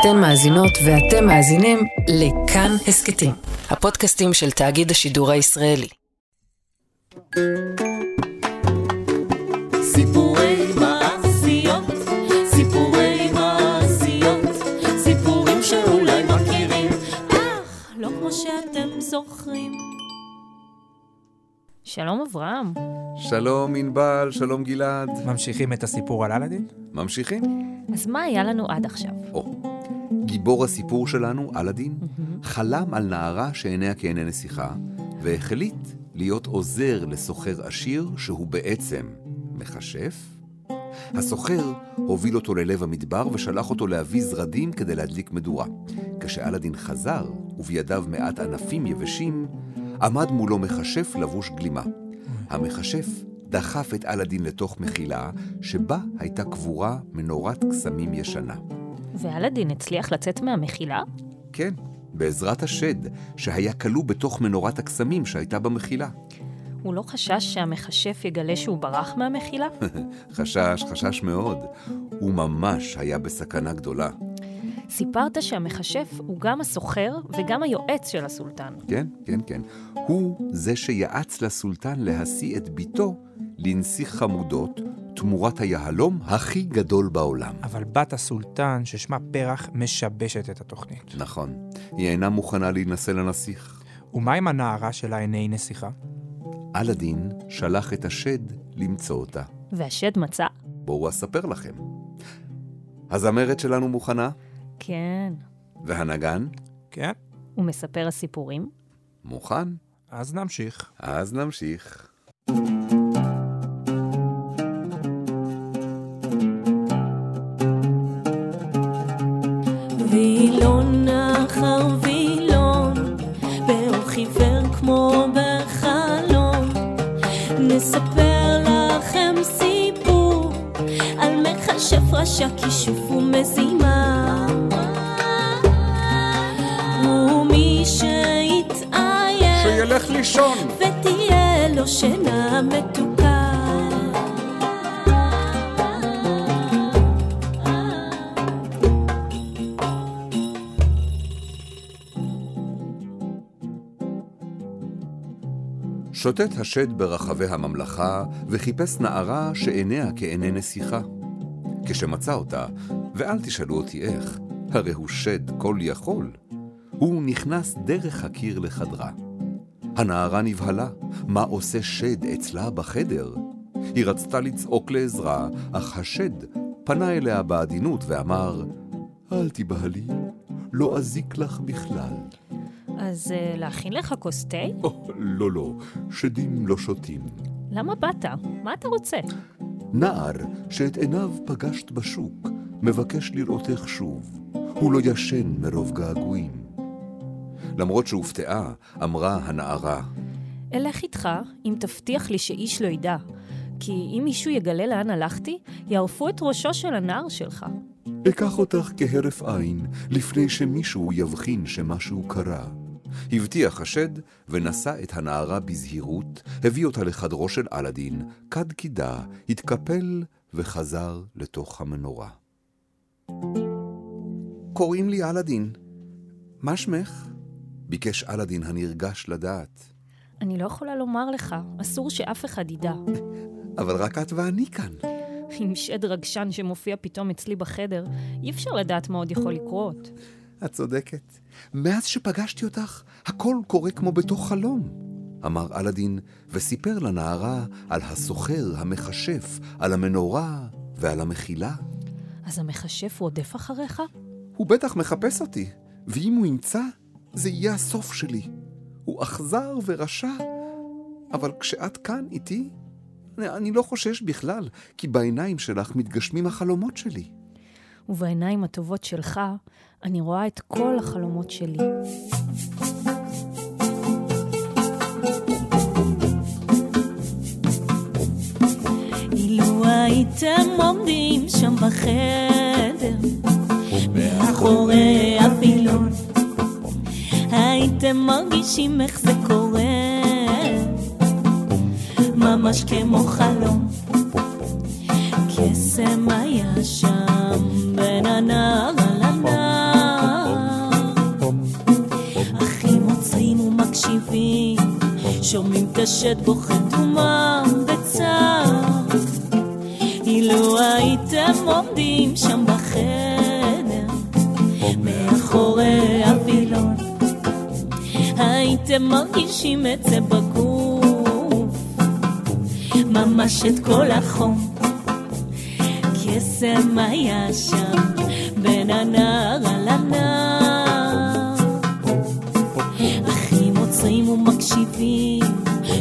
אתן מאזינות ואתם מאזינים לכאן הסכתים, הפודקאסטים של תאגיד השידור הישראלי. סיפורי מעשיות, סיפורי מעשיות, סיפורים שאולי מכירים, אך לא כמו שאתם זוכרים. שלום אברהם. שלום ענבל, שלום גלעד. ממשיכים את הסיפור על אלאדין? ממשיכים? אז מה היה לנו עד עכשיו? או, גיבור הסיפור שלנו, אלאדין, חלם על נערה שעיניה כעיני נסיכה, והחליט להיות עוזר לסוחר עשיר שהוא בעצם מכשף. הסוחר הוביל אותו ללב המדבר ושלח אותו להביא זרדים כדי להדליק מדורה. כשאלאדין חזר, ובידיו מעט ענפים יבשים, עמד מולו מכשף לבוש גלימה. המכשף דחף את אלאדין לתוך מחילה, שבה הייתה קבורה מנורת קסמים ישנה. ואלאדין הצליח לצאת מהמחילה? כן, בעזרת השד, שהיה כלוא בתוך מנורת הקסמים שהייתה במחילה. הוא לא חשש שהמכשף יגלה שהוא ברח מהמחילה? חשש, חשש מאוד. הוא ממש היה בסכנה גדולה. סיפרת שהמכשף הוא גם הסוחר וגם היועץ של הסולטן. כן, כן, כן. הוא זה שיעץ לסולטן להשיא את ביתו לנסיך חמודות, תמורת היהלום הכי גדול בעולם. אבל בת הסולטן, ששמה פרח, משבשת את התוכנית. נכון. היא אינה מוכנה להינשא לנסיך. ומה עם הנערה שלה עיני נסיכה? אלאדין שלח את השד למצוא אותה. והשד מצא? בואו אספר לכם. הזמרת שלנו מוכנה? כן. והנגן? כן. ומספר הסיפורים? מוכן. אז נמשיך. אז נמשיך. וילון נספר לכם סיפור על מכשף רשע כישוף ומזימה. ומי שיתעייף שילך לישון! ותהיה לו שינה מתוקה. שוטט השד ברחבי הממלכה, וחיפש נערה שעיניה כעיני נסיכה. כשמצא אותה, ואל תשאלו אותי איך, הרי הוא שד כל יכול, הוא נכנס דרך הקיר לחדרה. הנערה נבהלה, מה עושה שד אצלה בחדר? היא רצתה לצעוק לעזרה, אך השד פנה אליה בעדינות ואמר, אל תבהלי, לא אזיק לך בכלל. אז uh, להכין לך כוס תה? או, לא, לא, שדים לא שותים. למה באת? מה אתה רוצה? נער שאת עיניו פגשת בשוק, מבקש לראותך שוב. הוא לא ישן מרוב געגועים. למרות שהופתעה, אמרה הנערה, אלך איתך אם תבטיח לי שאיש לא ידע. כי אם מישהו יגלה לאן הלכתי, יערפו את ראשו של הנער שלך. אקח אותך כהרף עין, לפני שמישהו יבחין שמשהו קרה. הבטיח השד, ונשא את הנערה בזהירות, הביא אותה לחדרו של אלאדין, כד קידה, התקפל וחזר לתוך המנורה. קוראים לי אלאדין. מה שמך? ביקש אלאדין הנרגש לדעת. אני לא יכולה לומר לך, אסור שאף אחד ידע. אבל רק את ואני כאן. עם שד רגשן שמופיע פתאום אצלי בחדר, אי אפשר לדעת מה עוד יכול לקרות. את צודקת. מאז שפגשתי אותך, הכל קורה כמו בתוך חלום. אמר אלאדין, וסיפר לנערה על הסוחר המכשף, על המנורה ועל המחילה. אז המכשף רודף אחריך? הוא בטח מחפש אותי, ואם הוא ימצא, זה יהיה הסוף שלי. הוא אכזר ורשע, אבל כשאת כאן איתי, אני, לא חושש בכלל, כי בעיניים שלך מתגשמים החלומות שלי. ובעיניים הטובות שלך, אני רואה את כל החלומות שלי. אילו הייתם עומדים שם בחדר, מאחורי הווילון, הייתם מרגישים איך זה קורה, ממש כמו חלום. קסם היה שם לה לה לה אחים שומעים קשת בוכה דומם בצער. אילו לא הייתם עומדים שם בחדר, מאחורי הווילון, הייתם מרגישים את זה בגוף, ממש את כל החום. קסם היה שם. בין הנער על הנער. אחים עוצרים ומקשיבים,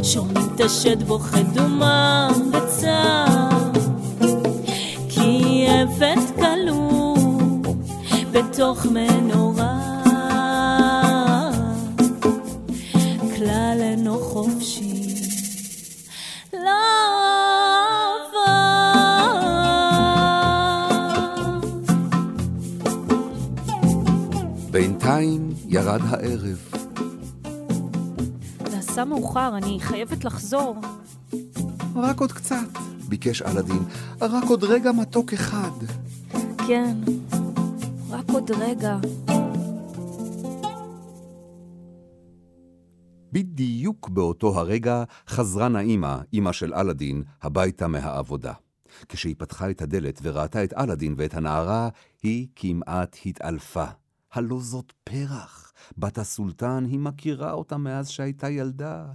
שומעים את השד בוכה דומם בצער. כי עבד כלוא בתוך מנורה. כלל אינו חופשי. בינתיים ירד הערב. נעשה מאוחר, אני חייבת לחזור. רק עוד קצת, ביקש אלאדין. רק עוד רגע מתוק אחד. כן, רק עוד רגע. בדיוק באותו הרגע חזרה נעימה, אמא של אלאדין, הביתה מהעבודה. כשהיא פתחה את הדלת וראתה את אלאדין ואת הנערה, היא כמעט התעלפה. הלא זאת פרח, בת הסולטן, היא מכירה אותה מאז שהייתה ילדה.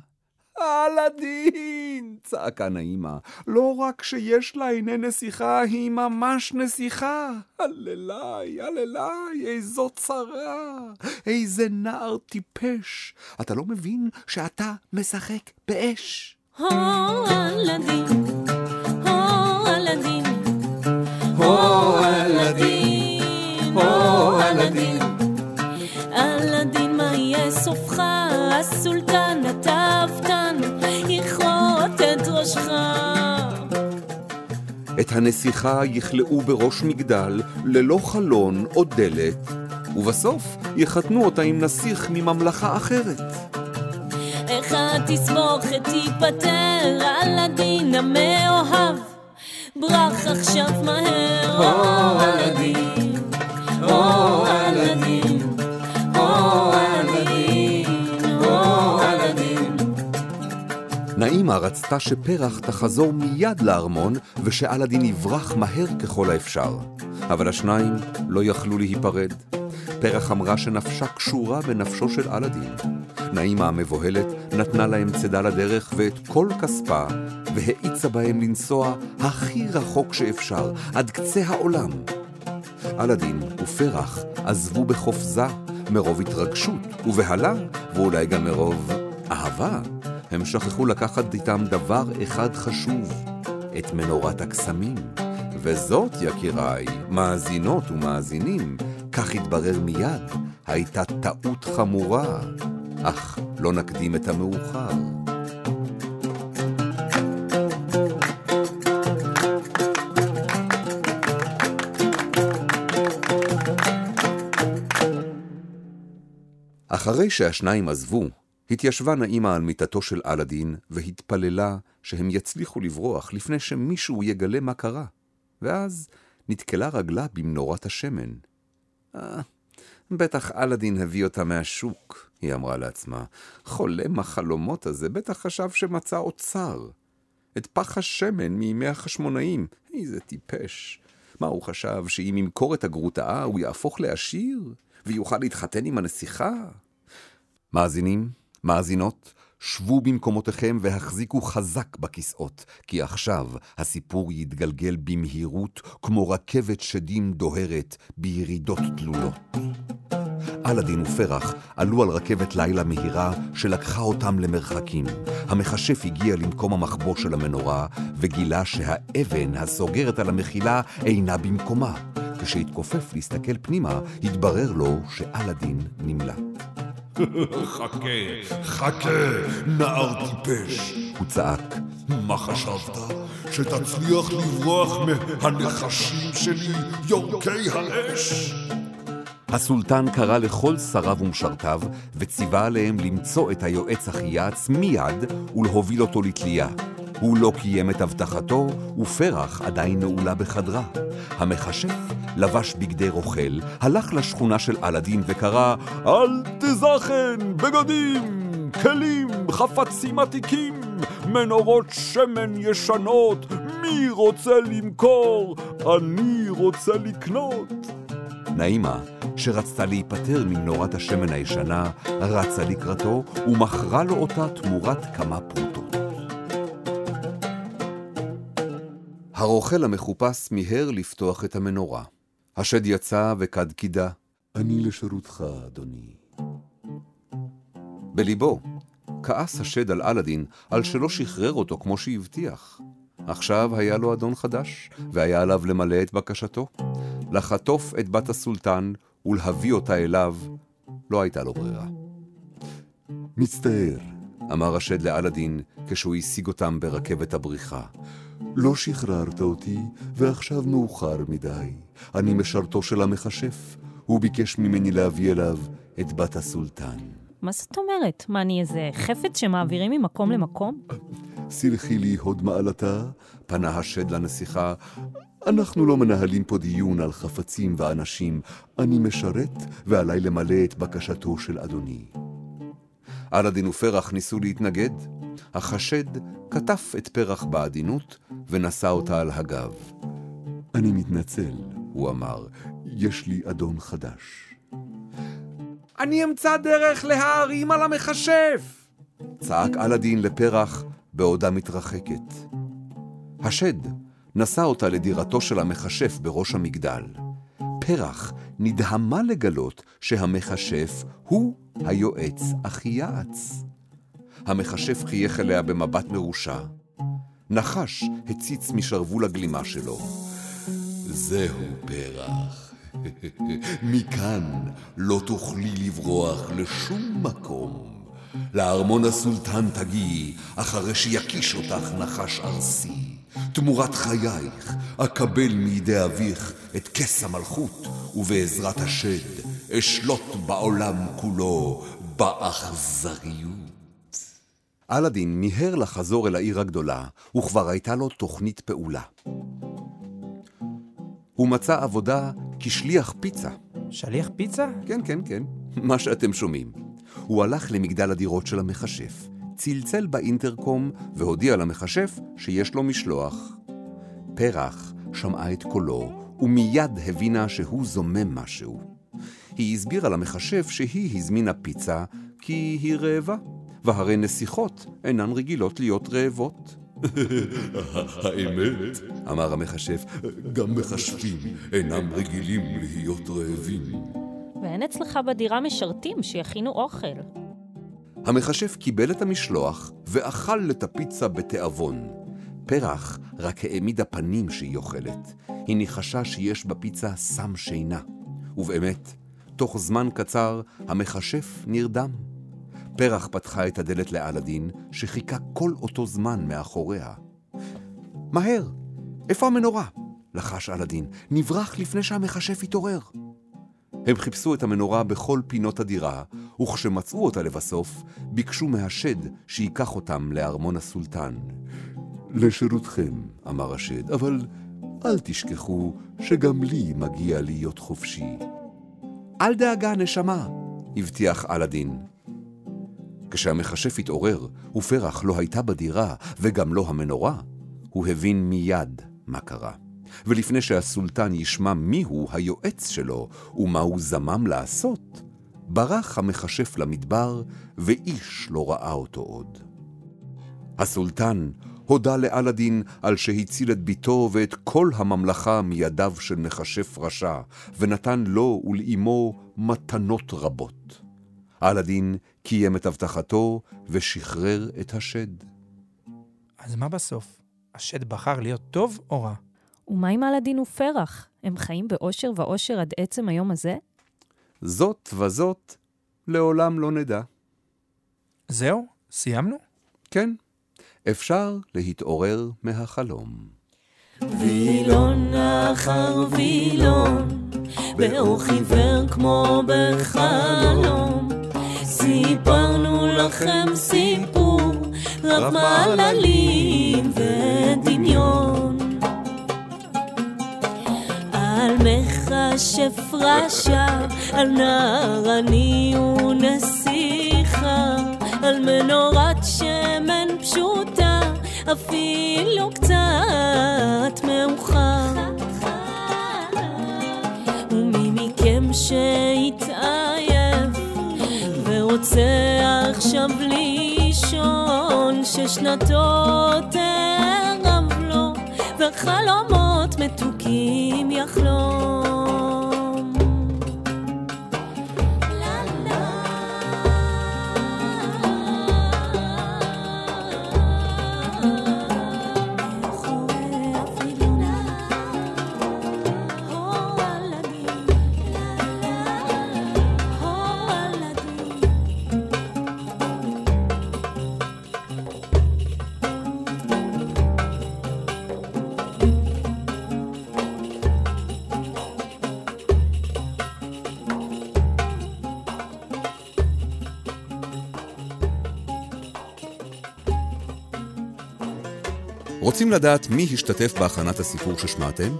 אלאדין! צעקה נעימה. לא רק שיש לה עיני נסיכה, היא ממש נסיכה. הללי, הללי, איזו צרה. איזה נער טיפש. אתה לא מבין שאתה משחק באש. הו אלאדין, את הנסיכה יכלאו בראש מגדל, ללא חלון או דלת, ובסוף יחתנו אותה עם נסיך מממלכה אחרת. איך התסבוכת תיפטר, אלאדין המאוהב, ברח עכשיו מהר. נעימה רצתה שפרח תחזור מיד לארמון, ושאלאדין יברח מהר ככל האפשר. אבל השניים לא יכלו להיפרד. פרח אמרה שנפשה קשורה בנפשו של אלאדין. נעימה המבוהלת נתנה להם צידה לדרך ואת כל כספה, והאיצה בהם לנסוע הכי רחוק שאפשר, עד קצה העולם. אלאדין ופרח עזבו בחופזה, מרוב התרגשות ובהלה, ואולי גם מרוב אהבה. הם שכחו לקחת איתם דבר אחד חשוב, את מנורת הקסמים. וזאת, יקיריי, מאזינות ומאזינים, כך התברר מיד, הייתה טעות חמורה. אך לא נקדים את המאוחר. אחרי שהשניים עזבו, התיישבה נעימה על מיטתו של אלאדין, והתפללה שהם יצליחו לברוח לפני שמישהו יגלה מה קרה. ואז נתקלה רגלה במנורת השמן. אה, בטח אלאדין הביא אותה מהשוק, היא אמרה לעצמה. חולם החלומות הזה בטח חשב שמצא אוצר. את פח השמן מימי החשמונאים, איזה טיפש. מה הוא חשב, שאם ימכור את הגרוטאה הוא יהפוך לעשיר? ויוכל להתחתן עם הנסיכה? מאזינים, מאזינות, שבו במקומותיכם והחזיקו חזק בכיסאות, כי עכשיו הסיפור יתגלגל במהירות כמו רכבת שדים דוהרת בירידות תלולות. אלאדין ופרח עלו על רכבת לילה מהירה שלקחה אותם למרחקים. המכשף הגיע למקום המחבוא של המנורה וגילה שהאבן הסוגרת על המחילה אינה במקומה. כשהתכופף להסתכל פנימה, התברר לו שאלאדין נמלט. חכה, חכה, נער טיפש. הוא צעק, מה חשבת? שתצליח לברוח מהנחשים שלי, יורקי האש? הסולטן קרא לכל שריו ומשרתיו, וציווה עליהם למצוא את היועץ החייץ מיד ולהוביל אותו לתלייה. הוא לא קיים את הבטחתו, ופרח עדיין נעולה בחדרה. המכשף לבש בגדי רוכל, הלך לשכונה של אלאדין וקרא, אל תזכן בגדים! כלים, חפצים עתיקים, מנורות שמן ישנות, מי רוצה למכור? אני רוצה לקנות. נעימה, שרצתה להיפטר מנורת השמן הישנה, רצה לקראתו ומכרה לו אותה תמורת כמה פרוטות. הרוכל המחופש מיהר לפתוח את המנורה. השד יצא וכד קידה. אני לשירותך, אדוני. בליבו, כעס השד על אלאדין על שלא שחרר אותו כמו שהבטיח. עכשיו היה לו אדון חדש, והיה עליו למלא את בקשתו. לחטוף את בת הסולטן ולהביא אותה אליו, לא הייתה לו ברירה. מצטער, אמר השד לאלאדין כשהוא השיג אותם ברכבת הבריחה. לא שחררת אותי, ועכשיו מאוחר מדי. אני משרתו של המכשף. הוא ביקש ממני להביא אליו את בת הסולטן. מה זאת אומרת? מה, אני איזה חפץ שמעבירים ממקום למקום? סלחי לי הוד מעלתה, פנה השד לנסיכה. אנחנו לא מנהלים פה דיון על חפצים ואנשים. אני משרת, ועליי למלא את בקשתו של אדוני. אלאדין ופרח ניסו להתנגד. החשד כתף את פרח בעדינות ונשא אותה על הגב. אני מתנצל, הוא אמר, יש לי אדון חדש. אני אמצא דרך להערים על המכשף! צעק אלאדין לפרח בעודה מתרחקת. השד נשא אותה לדירתו של המכשף בראש המגדל. פרח נדהמה לגלות שהמכשף הוא היועץ אחייעץ. המכשף חייך אליה במבט מרושע. נחש הציץ משרוול הגלימה שלו. זהו פרח. מכאן לא תוכלי לברוח לשום מקום. לארמון הסולטן תגיעי, אחרי שיקיש אותך נחש ארסי. תמורת חייך, אקבל מידי אביך את כס המלכות, ובעזרת השד אשלוט בעולם כולו באכזריות. אלאדין מיהר לחזור אל העיר הגדולה, וכבר הייתה לו תוכנית פעולה. הוא מצא עבודה כשליח פיצה. שליח פיצה? כן, כן, כן, מה שאתם שומעים. הוא הלך למגדל הדירות של המכשף, צלצל באינטרקום והודיע למכשף שיש לו משלוח. פרח שמעה את קולו ומיד הבינה שהוא זומם משהו. היא הסבירה למכשף שהיא הזמינה פיצה כי היא רעבה, והרי נסיכות אינן רגילות להיות רעבות. האמת, אמר המכשף, גם מכשפים אינם רגילים להיות רעבים. ואין אצלך בדירה משרתים שיכינו אוכל. המכשף קיבל את המשלוח ואכל את הפיצה בתיאבון. פרח רק העמידה פנים שהיא אוכלת. היא ניחשה שיש בפיצה סם שינה. ובאמת, תוך זמן קצר המכשף נרדם. פרח פתחה את הדלת לאלאדין, שחיכה כל אותו זמן מאחוריה. מהר, איפה המנורה? לחש אלאדין, נברח לפני שהמכשף יתעורר. הם חיפשו את המנורה בכל פינות הדירה, וכשמצאו אותה לבסוף, ביקשו מהשד שייקח אותם לארמון הסולטן. לשירותכם, אמר השד, אבל אל תשכחו שגם לי מגיע להיות חופשי. אל דאגה, נשמה, הבטיח אלאדין. כשהמכשף התעורר, ופרח לא הייתה בדירה, וגם לא המנורה, הוא הבין מיד מה קרה. ולפני שהסולטן ישמע מיהו היועץ שלו ומה הוא זמם לעשות, ברח המכשף למדבר, ואיש לא ראה אותו עוד. הסולטן הודה לאלאדין על שהציל את ביתו ואת כל הממלכה מידיו של מכשף רשע, ונתן לו ולאמו מתנות רבות. אלאדין קיים את הבטחתו ושחרר את השד. אז מה בסוף? השד בחר להיות טוב או רע? ומה עם אלאדין ופרח? הם חיים באושר ואושר עד עצם היום הזה? זאת וזאת לעולם לא נדע. זהו? סיימנו? כן, אפשר להתעורר מהחלום. וילון אחר וילון, באור חיוור כמו בחלום. סיפרנו לכם סיפור, רב מעללים ודמיון. מכשף רשע, על נער עני ונסיכה, על מנורת שמן פשוטה, אפילו קצת מאוחר. ומי מכם שהתעייף ורוצה עכשיו לישון, ששנתו לו, וחלומות רוצים לדעת מי השתתף בהכנת הסיפור ששמעתם?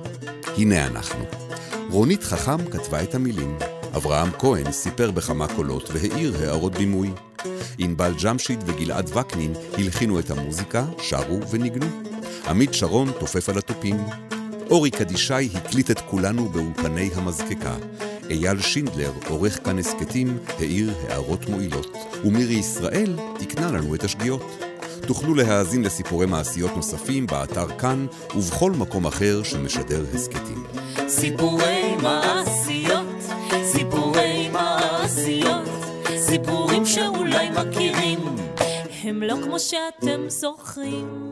הנה אנחנו. רונית חכם כתבה את המילים. אברהם כהן סיפר בכמה קולות והעיר הערות בימוי. ענבל ג'משיד וגלעד וקנין הלחינו את המוזיקה, שרו וניגנו. עמית שרון תופף על התופים. אורי קדישאי הקליט את כולנו באולפני המזקקה. אייל שינדלר, עורך כאן הסכתים, העיר הערות מועילות. ומירי ישראל תיקנה לנו את השגיאות. תוכלו להאזין לסיפורי מעשיות נוספים באתר כאן ובכל מקום אחר שמשדר הסכתים. סיפורי מעשיות, סיפורי מעשיות, סיפורים שאולי מכירים, הם לא כמו שאתם זוכרים.